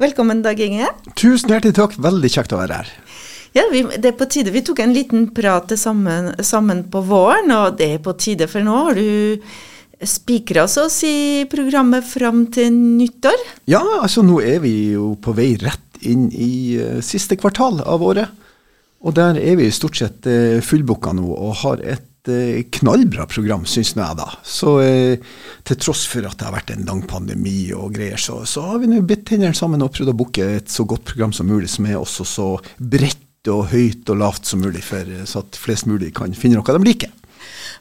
Velkommen, Dag Inge. Tusen hjertelig takk. Veldig kjekt å være her. Ja, vi, Det er på tide. Vi tok en liten prat sammen, sammen på våren, og det er på tide, for nå har du spikra oss i programmet fram til nyttår. Ja, altså nå er vi jo på vei rett inn i uh, siste kvartal av året. Og der er vi stort sett uh, fullbooka nå og har et uh, knallbra program, syns jeg da. Så uh, til tross for at det har vært en lang pandemi og greier, så, så har vi nå bitt tennene sammen og prøvd å booke et så godt program som mulig, som er også så bredt og høyt og lavt som mulig, for, så at flest mulig kan finne noe de liker.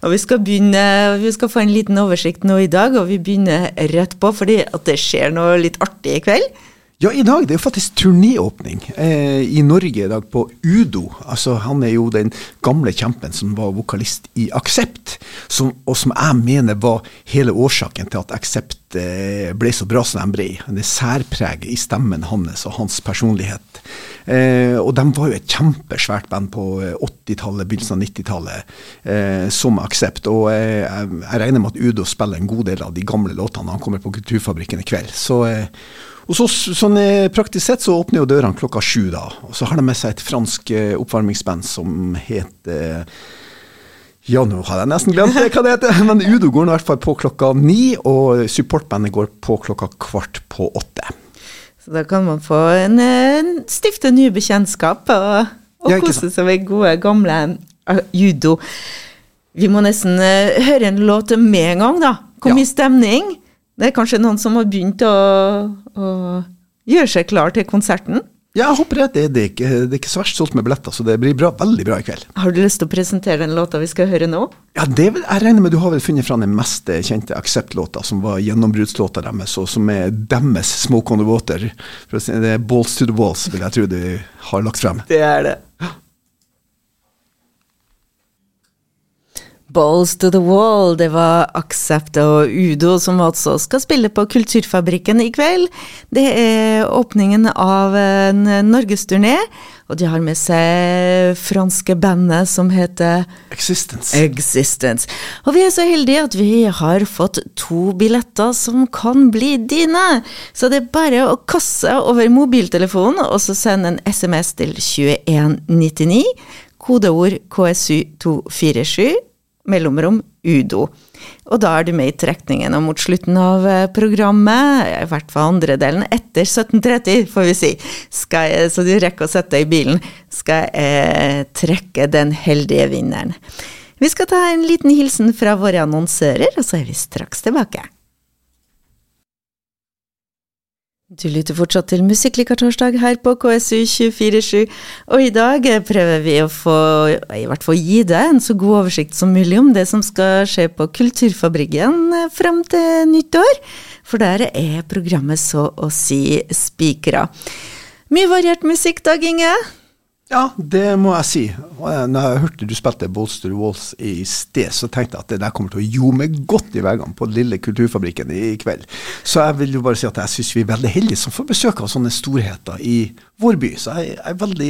Og vi skal begynne, vi skal få en liten oversikt nå i dag, og vi begynner rett på, fordi at det skjer noe litt artig i kveld. Ja, i dag det er jo faktisk turnéåpning eh, i Norge i dag på Udo. Altså, Han er jo den gamle kjempen som var vokalist i Aksept, og som jeg mener var hele årsaken til at Aksept eh, ble så bra som de ble. Det særpreget i stemmen hans og hans personlighet. Eh, og de var jo et kjempesvært band på 80-tallet, eh, begynnelsen av 90-tallet, eh, som Aksept. Og eh, jeg, regner med at Udo spiller en god del av de gamle låtene når han kommer på Kulturfabrikken i kveld. Så og så, sånn Praktisk sett så åpner jo dørene klokka sju, da. Og så har de med seg et fransk eh, oppvarmingsband som heter ja, nå har jeg nesten glemt det, hva det heter, men Udo går i hvert fall på klokka ni, og supportbandet går på klokka kvart på åtte. Så da kan man få en, en stifte nye bekjentskap og, og ja, kose seg med gode, gamle judo. Vi må nesten uh, høre en låt med en gang, da. Kom ja. i stemning. Det er kanskje noen som har begynt å, å gjøre seg klar til konserten? Ja, jeg håper det. Det er, ikke, det er ikke så verst solgt med billetter, så det blir bra, veldig bra i kveld. Har du lyst til å presentere den låta vi skal høre nå? Ja, det jeg regner med du har vel funnet fram den mest kjente Accept-låta, som var gjennombruddslåta deres, og som er deres Smoke on the Water. Det er Balls to the Walls, vil jeg tro du har lagt frem. Det er det. Balls to the wall, det var Aksept og Udo som altså skal spille på Kulturfabrikken i kveld. Det er åpningen av en norgesturné, og de har med seg franske bandet som heter Existence. Existence. Og vi er så heldige at vi har fått to billetter som kan bli dine. Så det er bare å kaste over mobiltelefonen og så sende en SMS til 2199, kodeord KSU247 mellomrom UDO. Og da er du med i trekningen, og mot slutten av eh, programmet, i hvert fall andre delen, etter 17.30, får vi si, jeg, så du rekker å sette deg i bilen, skal jeg trekke den heldige vinneren. Vi skal ta en liten hilsen fra våre annonsører, og så er vi straks tilbake. Du lytter fortsatt til Musikklikertorsdag her på KSU247, og i dag prøver vi å få, i hvert fall gi deg en så god oversikt som mulig om det som skal skje på Kulturfabrikken frem til nyttår, for der er programmet så å si spikra. Mye variert musikk, Dag Inge? Ja, det må jeg si. Når jeg hørte du spilte Bolster Walls i sted, så tenkte jeg at det der kommer til å ljome godt i veggene på den lille kulturfabrikken i kveld. Så jeg vil jo bare si at jeg syns vi er veldig heldige som får besøk av sånne storheter i vår by. Så jeg er veldig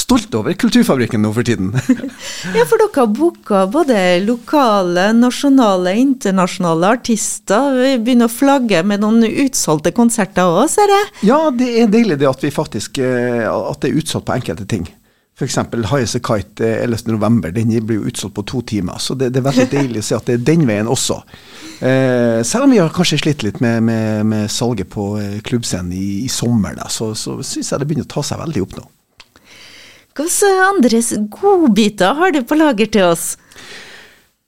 stolt over kulturfabrikken nå for tiden. ja, for dere har booka både lokale, nasjonale, internasjonale artister. Vi begynner å flagge med noen utsolgte konserter òg, ser jeg. Ja, det er deilig det at vi faktisk eh, at det er utsolgt på enkelte ting. F.eks. Highest Kite 11.11. Den blir jo utsolgt på to timer. Så det, det, er veldig deilig å se at det er den veien også. Eh, selv om vi har kanskje slitt litt med, med, med salget på eh, klubbscenen i, i, sommer, da, så, så syns jeg det begynner å ta seg veldig opp nå. Hvilke andres godbiter har du på lager til oss?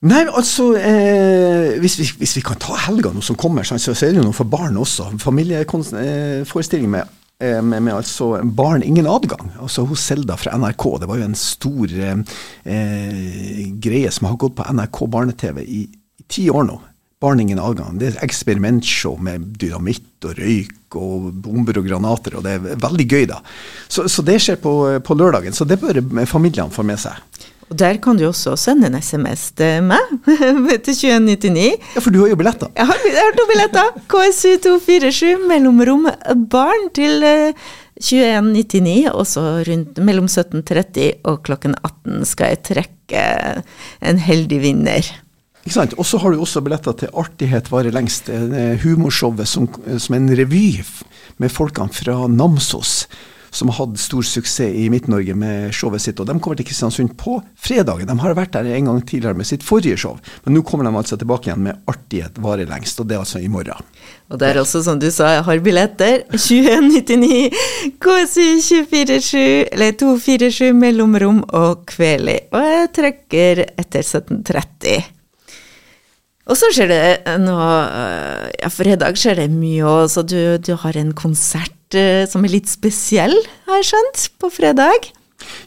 Nei, altså eh, hvis, vi, hvis, vi, kan ta helga nå som kommer, så, så er det jo noe for barn også. Familieforestilling Eh, med, med, altså Barn ingen adgang. Altså hos Selda fra NRK. Det var jo en stor eh, eh, greie som har gått på NRK barne-TV i, i ti år nå. Barn ingen adgang. Det er eksperimentshow med dynamitt og røyk og bomber og granater, og det er veldig gøy, da. Så, så det skjer på, på, lørdagen, så det bør familiene få med seg. Og Der kan du også sende en SMS til meg, til 2199. Ja, for du har jo billetter. Jeg har, jeg har to billetter. KSU247, mellomrom barn, til 2199. Og så rundt mellom 17.30 og klokken 18 skal jeg trekke en heldig vinner. Ikke sant? Og så har du også billetter til Artighet varer lengst, eh, humorshowet som, som en revy med folkene fra Namsos som har hatt stor suksess i Midt-Norge med showet sitt. Og de kommer til Kristiansund på fredagen. De har vært der en gang tidligere med sitt forrige show, men nå kommer de altså tilbake igjen med Artighet varer lengst, og det er altså i morgen. Og det er også, som du sa, jeg har billetter. 2199 KSU247 eller 247 mellomrom og Kveli. Og jeg trekker etter 1730. Og så skjer det noe Ja, fredag skjer det mye òg, så du, du, har en konsert uh, som er litt spesiell, har jeg skjønt, på fredag.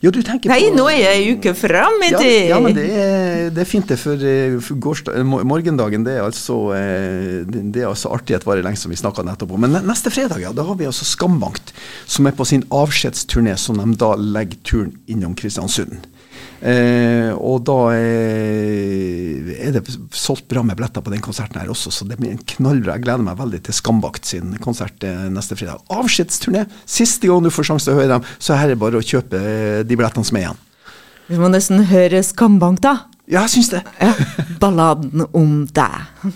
Jo, du tenker Nei, på, nå er jeg uke fram i ja, tid! Ja, men det er, det er fint, det. For, for gårsdag, morgendagen, det er altså Det er altså artighet varer lengst, som vi snakka nettopp om. Men neste fredag, ja, da har vi altså Skambankt, som er på sin avskjedsturné, som de da legger turen innom Kristiansund. Eh, og da eh, er det solgt bra med billetter på den konserten her også, så det blir en knallbra. Jeg gleder meg veldig til Skambakt sin konsert eh, neste fredag. Avskjedsturné! Siste gang du får sjanse til å høre dem, så her er det bare å kjøpe eh, de billettene som er igjen. Vi må nesten høre Skambank, da. Ja, jeg syns det. Ja. Balladen om deg.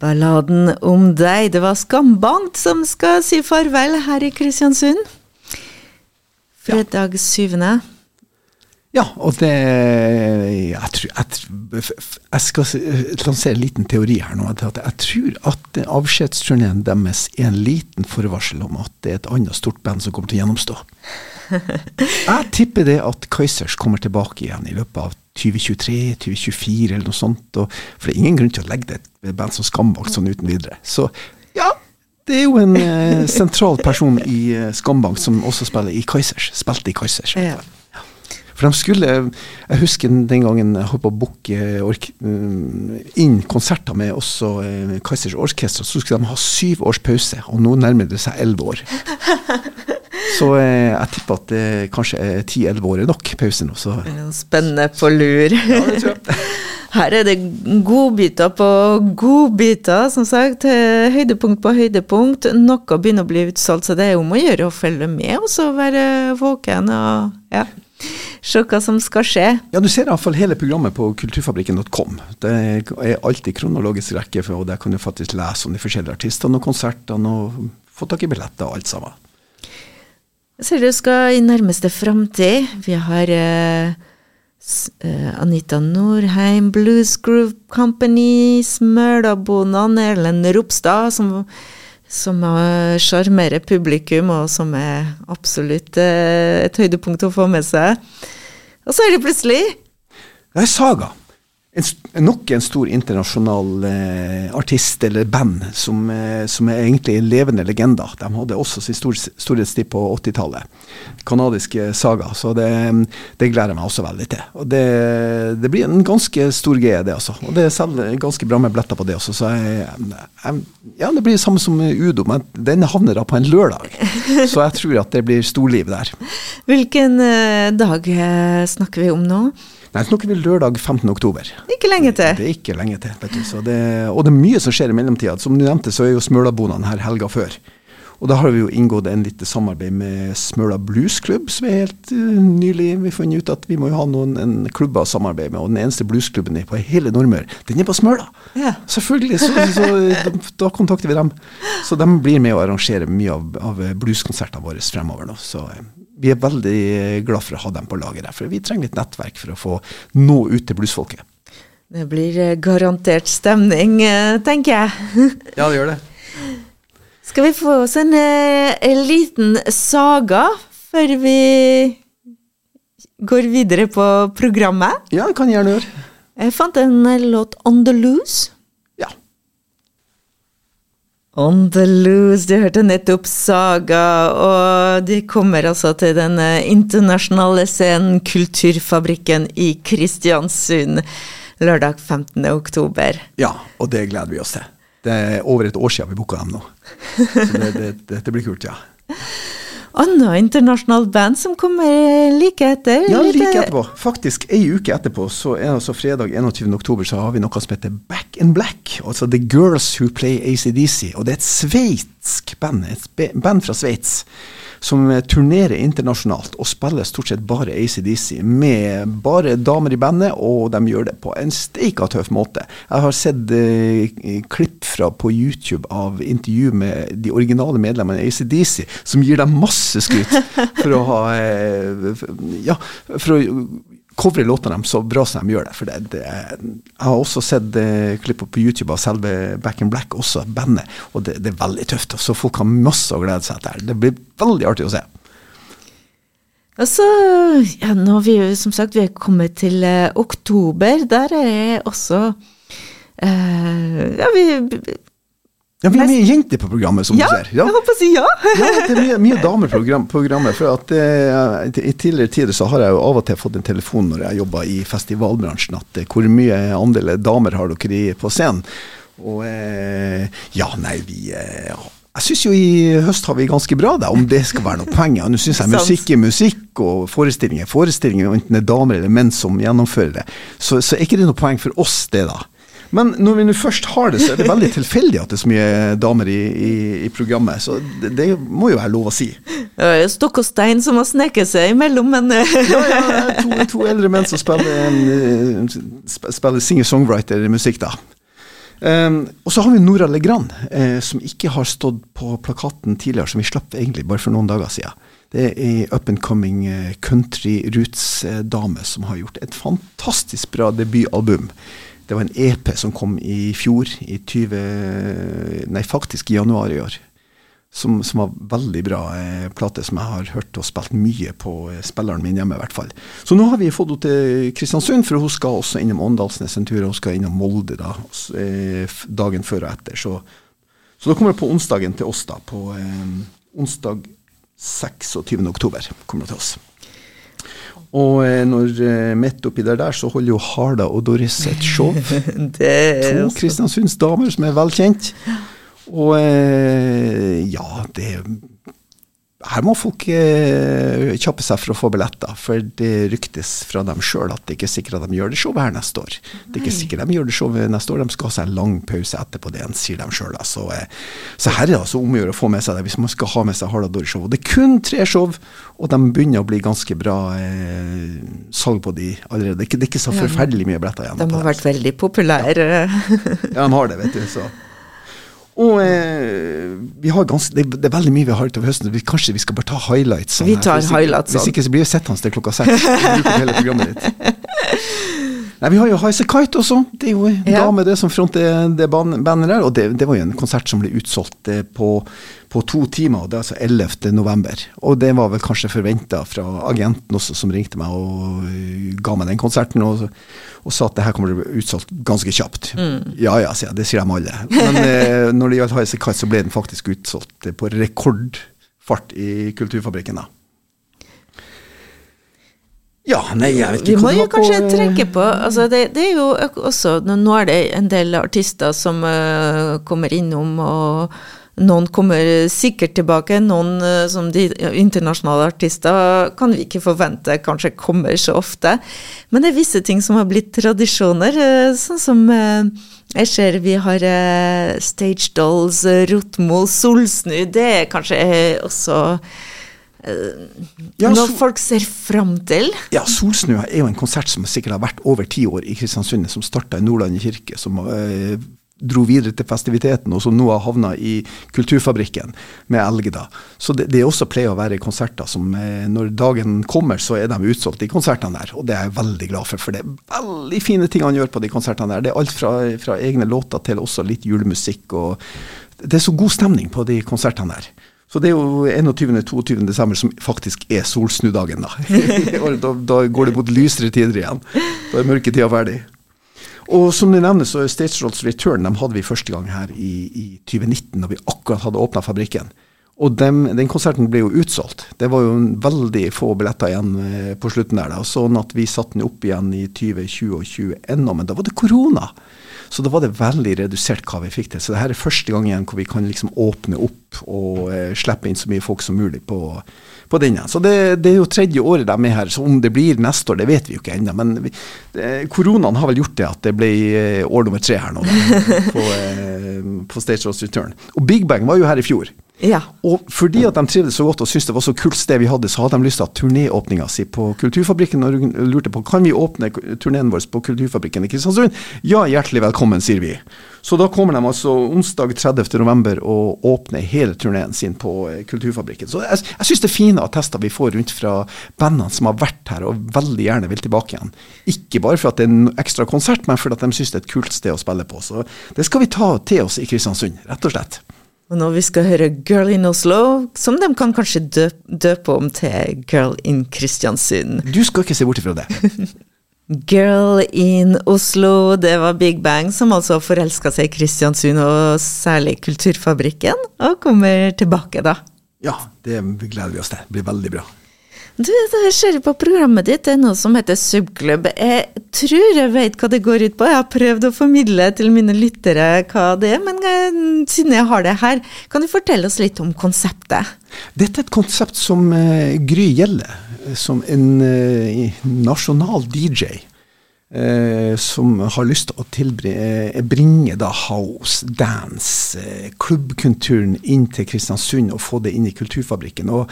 Balladen om deg. Det var Skambankt som skal si farvel her i Kristiansund. Fredag syvende. Ja, og det Jeg, tror, jeg, jeg skal lansere en liten teori her nå. At jeg tror at avskjedsturneen deres er en liten forvarsel om at det er et annet stort band som kommer til å gjennomstå. Jeg tipper det at Kaizers kommer tilbake igjen i løpet av 2023-2024 eller noe sånt. Og, for det er ingen grunn til å legge det et band som Skambak sånn uten videre. Så det er jo en eh, sentral person i eh, Skambank som også spiller i Kaizers. Spilte i Kaizers. Ja. For de skulle Jeg husker den gangen jeg holdt på å booke inn konserter med også eh, Kaizers Orkester, så skulle de ha syv års pause, og nå nærmer det seg elleve år. Så eh, jeg tipper at det kanskje er ti-elleve år er nok pause nå. Så. Spennende på lur. Ja, det tror jeg. Her er det godbiter på godbiter, som sagt. Høydepunkt på høydepunkt. Noe begynner å bli utsolgt, så det er om å gjøre å følge med og så være våken og ja, se hva som skal skje. Ja, Du ser iallfall hele programmet på kulturfabrikken.com. Det er alltid kronologisk rekke, og der kan du faktisk lese om de forskjellige artistene og konsertene og få tak i billetter og alt sammen. Jeg ser du skal i nærmeste framtid. Vi har eh, Anita Norheim, Blues Groove Company, Smølabonene, Erlend Ropstad, som, som sjarmerer publikum, og som er absolutt eh, et høydepunkt å få med seg. Og så er det plutselig Det er Saga. En, nok en stor internasjonal eh, artist eller band som, eh, som, er egentlig levende legender. De hadde også sin stor, storhetstid på 80-tallet. Kanadiske Saga. Så det, det, gleder jeg meg også veldig til. Og det, det blir en ganske stor greie, det altså. Og det er ganske bra med billetter på det også. Så jeg, jeg, ja, det blir det samme som Udo, men den havner da på en lørdag. Så jeg tror at det blir storliv der. Hvilken eh, dag eh, snakker vi om nå? Nei, snakker vi lørdag 15. oktober. Ikke lenge til. Det er ikke lenge til. vet du. Det, og det er mye som skjer i mellomtida. Som du nevnte, så er jo Smølabonene her helga før. Og da har vi jo inngått en lite samarbeid med Smøla bluesklubb, som er helt uh, nylig vi funnet ut at vi må jo ha noen en klubber å samarbeide med. Og den eneste bluesklubben på hele Nordmøre, den er på Smøla! Ja. Selvfølgelig! Så, så da, da, kontakter vi dem. Så de blir med å arrangere mye av, av blueskonsertene våre fremover nå. Så uh, vi er veldig glad for å ha dem på laget der, for vi trenger litt nettverk for å få nå ut til bluesfolket. Det blir garantert stemning, tenker jeg. ja, det gjør det. Skal vi få oss en, en liten saga før vi går videre på programmet? Ja, det kan jeg gjerne gjøre. Jeg fant en låt On The Loose. On the loose, du hørte nettopp Saga, og de kommer altså til den internasjonale scenen Kulturfabrikken i Kristiansund lørdag 15. oktober. Ja, og det gleder vi oss til. Det er over et år siden vi booka dem nå. Så det, det, det, det blir kult, ja. Annet internasjonalt band som kommer like etter? Ja, like etterpå. Faktisk ei uke etterpå, så er altså fredag 21. oktober, så har vi noe som heter Back in Black. Altså The Girls Who Play ACDC. Og det er et sveitsk band, et band fra Sveits, som turnerer internasjonalt og spiller stort sett bare ACDC, med bare damer i bandet, og de gjør det på en steika tøff måte. Jeg har sett eh, klipp fra på YouTube av intervju med de originale medlemmene i ACDC, som gir dem masse skryt for å ha eh, Ja, for å covre låtene dem så bra som de gjør det. For det, det jeg har også sett eh, klipper på YouTube av selve Back in Black, også bandet, og det, det, er veldig tøft. Så folk har masse å glede seg til. Det blir veldig artig å se. Altså, ja, nå har vi som sagt vi er kommet til eh, oktober. Der er også eh, Ja, vi ja, Vi er mye jenter på programmet, som ja, du ser. Ja, jeg håper å si ja. ja, det er mye, mye damer på program, programmet. For at eh, I tidligere tider så har jeg jo av og til fått en telefon når jeg jobba i festivalbransjen, at eh, hvor mye andel damer har dere i på scenen? Og eh, ja, nei, vi eh, jeg syns jo i høst har vi ganske bra, da, om det skal være noe poeng. Ja, Nå syns jeg musikk er musikk, og forestilling er forestilling, enten det er damer eller menn som gjennomfører det. Så, så er ikke det noe poeng for oss, det, da. Men når vi nå først har det, så er det veldig tilfeldig at det er så mye damer i, i, i programmet. Så det, det, må jo være lov å si. Stokk og stein som har sneket seg imellom, men Ja, ja, to, to eldre menn som spiller, spiller singer-songwriter-musikk, da. Um, og så har vi Nora Legrand, eh, som ikke har stått på plakaten tidligere, som vi slapp egentlig bare for noen dager siden. Det er ei up and coming country roots-dame som har gjort et fantastisk bra debutalbum. Det var en EP som kom i fjor, i 20 Nei, faktisk i januar i år. Som, som var veldig bra eh, plate, som jeg har hørt og spilt mye på eh, spilleren min hjemme, i hvert fall. Så nå har vi fått henne til Kristiansund, for hun skal også innom Åndalsnes en tur. Hun skal innom Molde da, eh, dagen før og etter. Så, så da kommer det på onsdagen til oss, da. På eh, onsdag 26. oktober kommer det til oss. Og eh, når eh, midt oppi der, der, så holder jo Harda og Doris et show. to Kristiansunds damer som er velkjent. Og eh, ja, det her må folk eh, kjappe seg for å få billetter, for det ryktes fra dem sjøl at det ikke er sikkert at de gjør det showet her neste år. Det er ikke sikkert de gjør det showet neste år, de skal ha seg en lang pause etterpå det, sier de sjøl. Så, eh, så, her er det altså om å gjøre å få med seg det, hvis man skal ha med seg Harald Dore-show. Det er kun tre show, og de begynner å bli ganske bra eh, salg på de allerede. Det er ikke, det er ikke så forferdelig mye billetter igjen. De har vært veldig populære. ja, de har det, vet du. så og eh, vi har ganske, det, det, er veldig mye vi har utover høsten. Vi, kanskje vi skal bare ta highlights? Sånn vi tar hvis, highlights Hvis ikke så blir vi sittende til klokka seks. Nei, Vi har jo Highasakite Kite også. Det er jo en ja. dame det som fronter det bandet der. Og det, det, var jo en konsert som ble utsolgt eh, på, på to timer, og det er altså 11. november. Og det var vel kanskje forventa fra agenten også, som ringte meg og eh, ga meg den konserten. Og, og sa at det her kommer til å bli utsolgt ganske kjapt. Mm. Ja ja, sier jeg. Det sier de alle. Men eh, når det gjaldt Highasakite Kite, så ble den faktisk utsolgt på rekordfart i Kulturfabrikken. da. Ja, nei, jeg vet ikke Vi må jo kanskje på, trekke på altså det, det, er jo også Nå er det en del artister som uh, kommer innom, og noen kommer sikkert tilbake. Noen uh, som de internasjonale artister kan vi ikke forvente kanskje kommer så ofte. Men det er visse ting som har blitt tradisjoner, uh, sånn som jeg ser vi har Stage Dolls, Rotmo, Solsnu. Det er kanskje også ja, når folk ser fram til? Ja, Solsnua er jo en konsert som sikkert har vært over ti år i Kristiansund, som starta i Nordland kirke. som øh, dro videre til festiviteten, og som nå har havna i Kulturfabrikken med Elgeda. Så det, det også pleier å være konserter som øh, når dagen kommer, så er de utsolgt, de konsertene der. Og det er jeg veldig glad for, for det er veldig fine ting han gjør på de konsertene der. Det er alt fra, fra egne låter til også litt julemusikk. og Det er så god stemning på de konsertene der. Så det er jo 21.-22. desember som faktisk er solsnudagen, da. da. da. går det mot lysere tider igjen. Da er mørketida ferdig. Og som du nevner, så er Stage Rolls Return de hadde vi første gang her i, i 2019, da vi akkurat hadde åpna fabrikken. Og dem, den konserten ble jo utsolgt. Det var jo veldig få billetter igjen eh, på slutten der. da, Sånn at vi satte den opp igjen i 2020 og 2021, men da var det korona. Så da var det veldig redusert hva vi fikk til. Så det her er første gang igjen hvor vi kan liksom åpne opp og eh, slippe inn så mye folk som mulig på, på den igjen. Så det, det, er jo tredje året de er her. Så om det blir neste år, det vet vi jo ikke ennå. Men vi, eh, koronaen har vel gjort det at det ble eh, år nummer tre her nå, da, på, eh, på Return. Og Big Bang var jo her i fjor. Ja. Og fordi at de trivdes så godt og syntes det var så kult sted vi hadde, så hadde de lyst til å ha turnéåpninga si på Kulturfabrikken. Og lurte på kan vi åpne turneen vår på Kulturfabrikken i Kristiansund. Ja, hjertelig velkommen, sier vi. Så da kommer de altså onsdag 30. november og åpner hele turneen sin på eh, Kulturfabrikken. Så jeg, jeg syns det er fine attester vi får rundt fra bandene som har vært her og veldig gjerne vil tilbake igjen. Ikke bare for at det er en ekstra konsert, men fordi de syns det er et kult sted å spille på. Så det skal vi ta til oss i Kristiansund, rett og slett. Og når vi skal høre Girl in Oslo, som de kan kanskje døpe om til Girl in Kristiansund. Du skal ikke se bort ifra det. Girl in Oslo, det var Big Bang som altså forelska seg i Kristiansund, og særlig Kulturfabrikken, og kommer tilbake, da. Ja, det gleder vi oss til. Det blir veldig bra. Du, jeg ser på programmet ditt, det er noe som heter Subklubb. Jeg tror jeg vet hva det går ut på. Jeg har prøvd å formidle til mine lyttere hva det er, men jeg, siden jeg har det her, kan du fortelle oss litt om konseptet? Dette er et konsept som uh, Gry Gjelle, som en uh, nasjonal DJ, Eh, som har lyst til å bringe da house, dance, eh, klubbkulturen inn til Kristiansund og få det inn i Kulturfabrikken. Og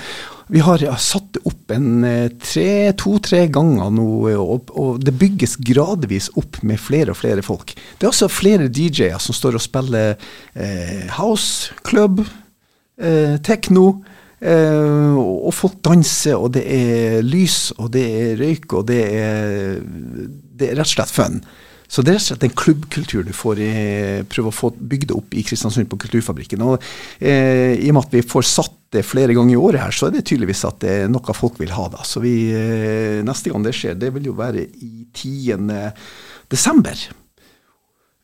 vi har ja, satt opp en eh, to-tre ganger nå, og, og, det bygges gradvis opp med flere og flere folk. Det er også flere DJ-er som står og spiller eh, house, club, eh, tekno. Uh, og folk danser, og det er lys, og det er røyk, og det er det er rett og slett fun. Så det er rett og slett en klubbkultur du får i, prøve å få bygd opp i Kristiansund på Kulturfabrikken. Og eh, I og med at vi får satt det flere ganger i året her, så er det tydeligvis at det er noe folk vil ha. da. Så vi, eh, neste gang det skjer, det vil jo være i 10. desember.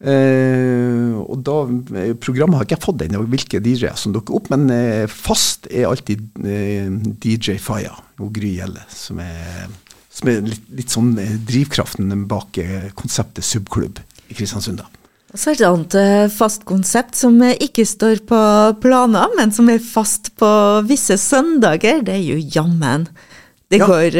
Eh, og da, eh, Programmet har ikke jeg fått ennå, hvilke DJ-er som dukker opp, men eh, fast er alltid eh, DJ Faya og Gry Gjelle, som er som er litt, litt sånn drivkraften bak konseptet subklubb i Kristiansund. da. Og så er det et annet fast konsept som ikke står på planer, men som er fast på visse søndager. Det er jo jammen. Det ja. går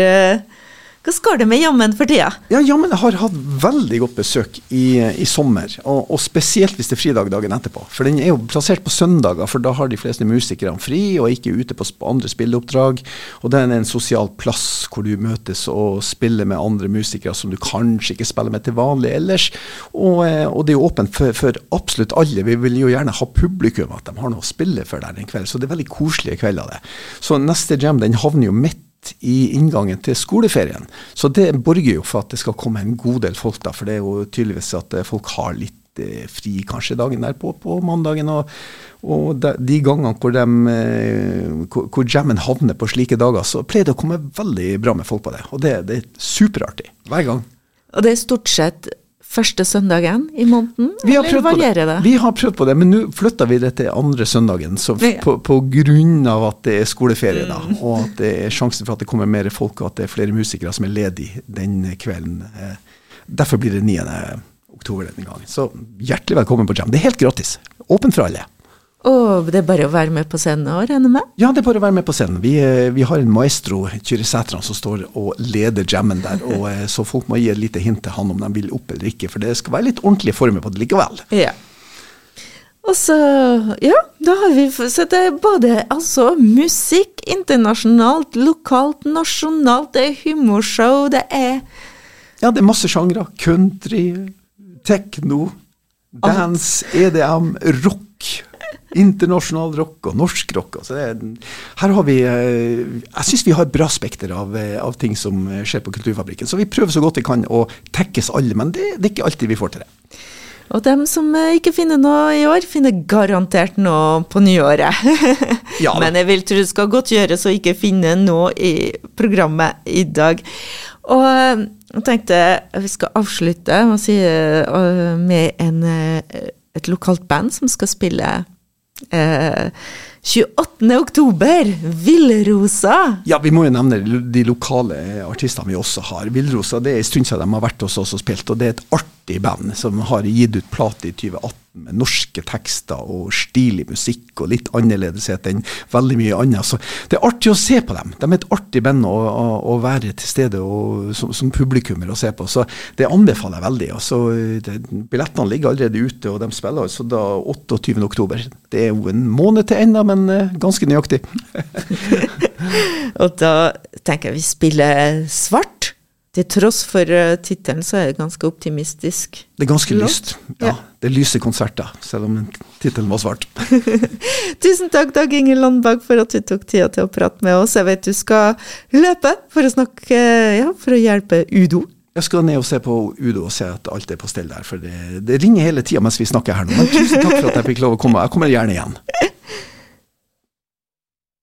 hvordan skal det med Jammen for tida? Ja, Jammen har hatt veldig godt besøk i, i sommer. Og, og, spesielt hvis det er fridag dagen etterpå. For den er jo plassert på søndager, for da har de fleste musikerne fri og ikke ute på andre spilleoppdrag. Og det er en sosial plass hvor du møtes og spiller med andre musikere som du kanskje ikke spiller med til vanlig ellers. Og, eh, og det er jo åpent for, for, absolutt alle. Vi vil jo gjerne ha publikum, at de har noe å spille for der en kveld. Så det er veldig koselige kvelder, det. Så neste jam den havner jo midt i inngangen til skoleferien. Så det borger jo for at det skal komme en god del folk, da. For det er jo tydeligvis at eh, folk har litt eh, fri kanskje dagen derpå, på mandagen. Og, og de, gangene hvor, de, eh, hvor, hvor jammen havner på slike dager, så pleier det å komme veldig bra med folk på det. Og det, det er superartig hver gang. Og det er stort sett første søndagen i måneden, vi eller varierer det? Vi har prøvd på det, men nå flytter vi det til andre søndagen. Så på, på grunn av at det er skoleferie, da, mm. og at det er sjansen for at det kommer mer folk, og at det er flere musikere som er ledige den kvelden. Eh, derfor blir det 9. oktober denne gangen. Så hjertelig velkommen på Jam. Det er helt gratis. Åpent for alle. Og det er bare å være med på scenen og regner med? Ja, det er bare å være med på scenen. Vi, eh, vi har en maestro, Kyrre Sætran, som står og leder jammen der. og eh, Så folk må gi et lite hint til han om de vil opp eller ikke, for det skal være litt ordentlige former på det likevel. Ja. Og så, ja, da har vi Så det er både altså musikk internasjonalt, lokalt, nasjonalt, det er humorshow, det er Ja, det er masse sjangre. Country, tekno, dance, EDM, rock Internasjonal rock og norsk rock. Altså det, her har vi eh, Jeg syns vi har et bra spekter av, eh, av, ting som skjer på Kulturfabrikken. Så vi prøver så godt vi kan å tekkes alle, men det, det er ikke alltid vi får til det. Og dem som eh, ikke finner noe i år, finner garantert noe på nyåret. ja, Men jeg vil tro det skal godt gjøres å ikke finne noe i programmet i dag. Og jeg tenkte vi skal avslutte med en, et lokalt band som skal spille Eh, 28. oktober, Villrosa. Ja, vi må jo nevne de lokale artistene vi også har. Villrosa det er en stund siden de har vært hos oss og spilt, og det er et artig band som har gitt ut plate i 2018 med norske tekster og stilig musikk og litt annerledeshet enn veldig mye annet. Så det er artig å se på dem. De er et artig band å, å, å være til stede og, som, som publikummer å se på. Så det anbefaler jeg veldig. Altså, det, billettene ligger allerede ute, og de spiller altså da 28.10. Det er jo en måned til ennå, men uh, ganske nøyaktig. og da tenker jeg vi spiller svart. Til tross for uh, tittelen så er det ganske optimistisk. Det er ganske lyst. Ja, ja. Det er lyse konserter, selv om tittelen var svart. Tusen takk, Dag Inge Landberg, for at du tok tida til å prate med oss. Jeg vet du skal løpe for å snakke, ja, for å hjelpe Udo. Jeg skal ned og se på Udo og se at alt er på stell der, for det, det ringer hele tida mens vi snakker her nå. Men tusen takk for at jeg fikk lov å komme. Jeg kommer gjerne igjen.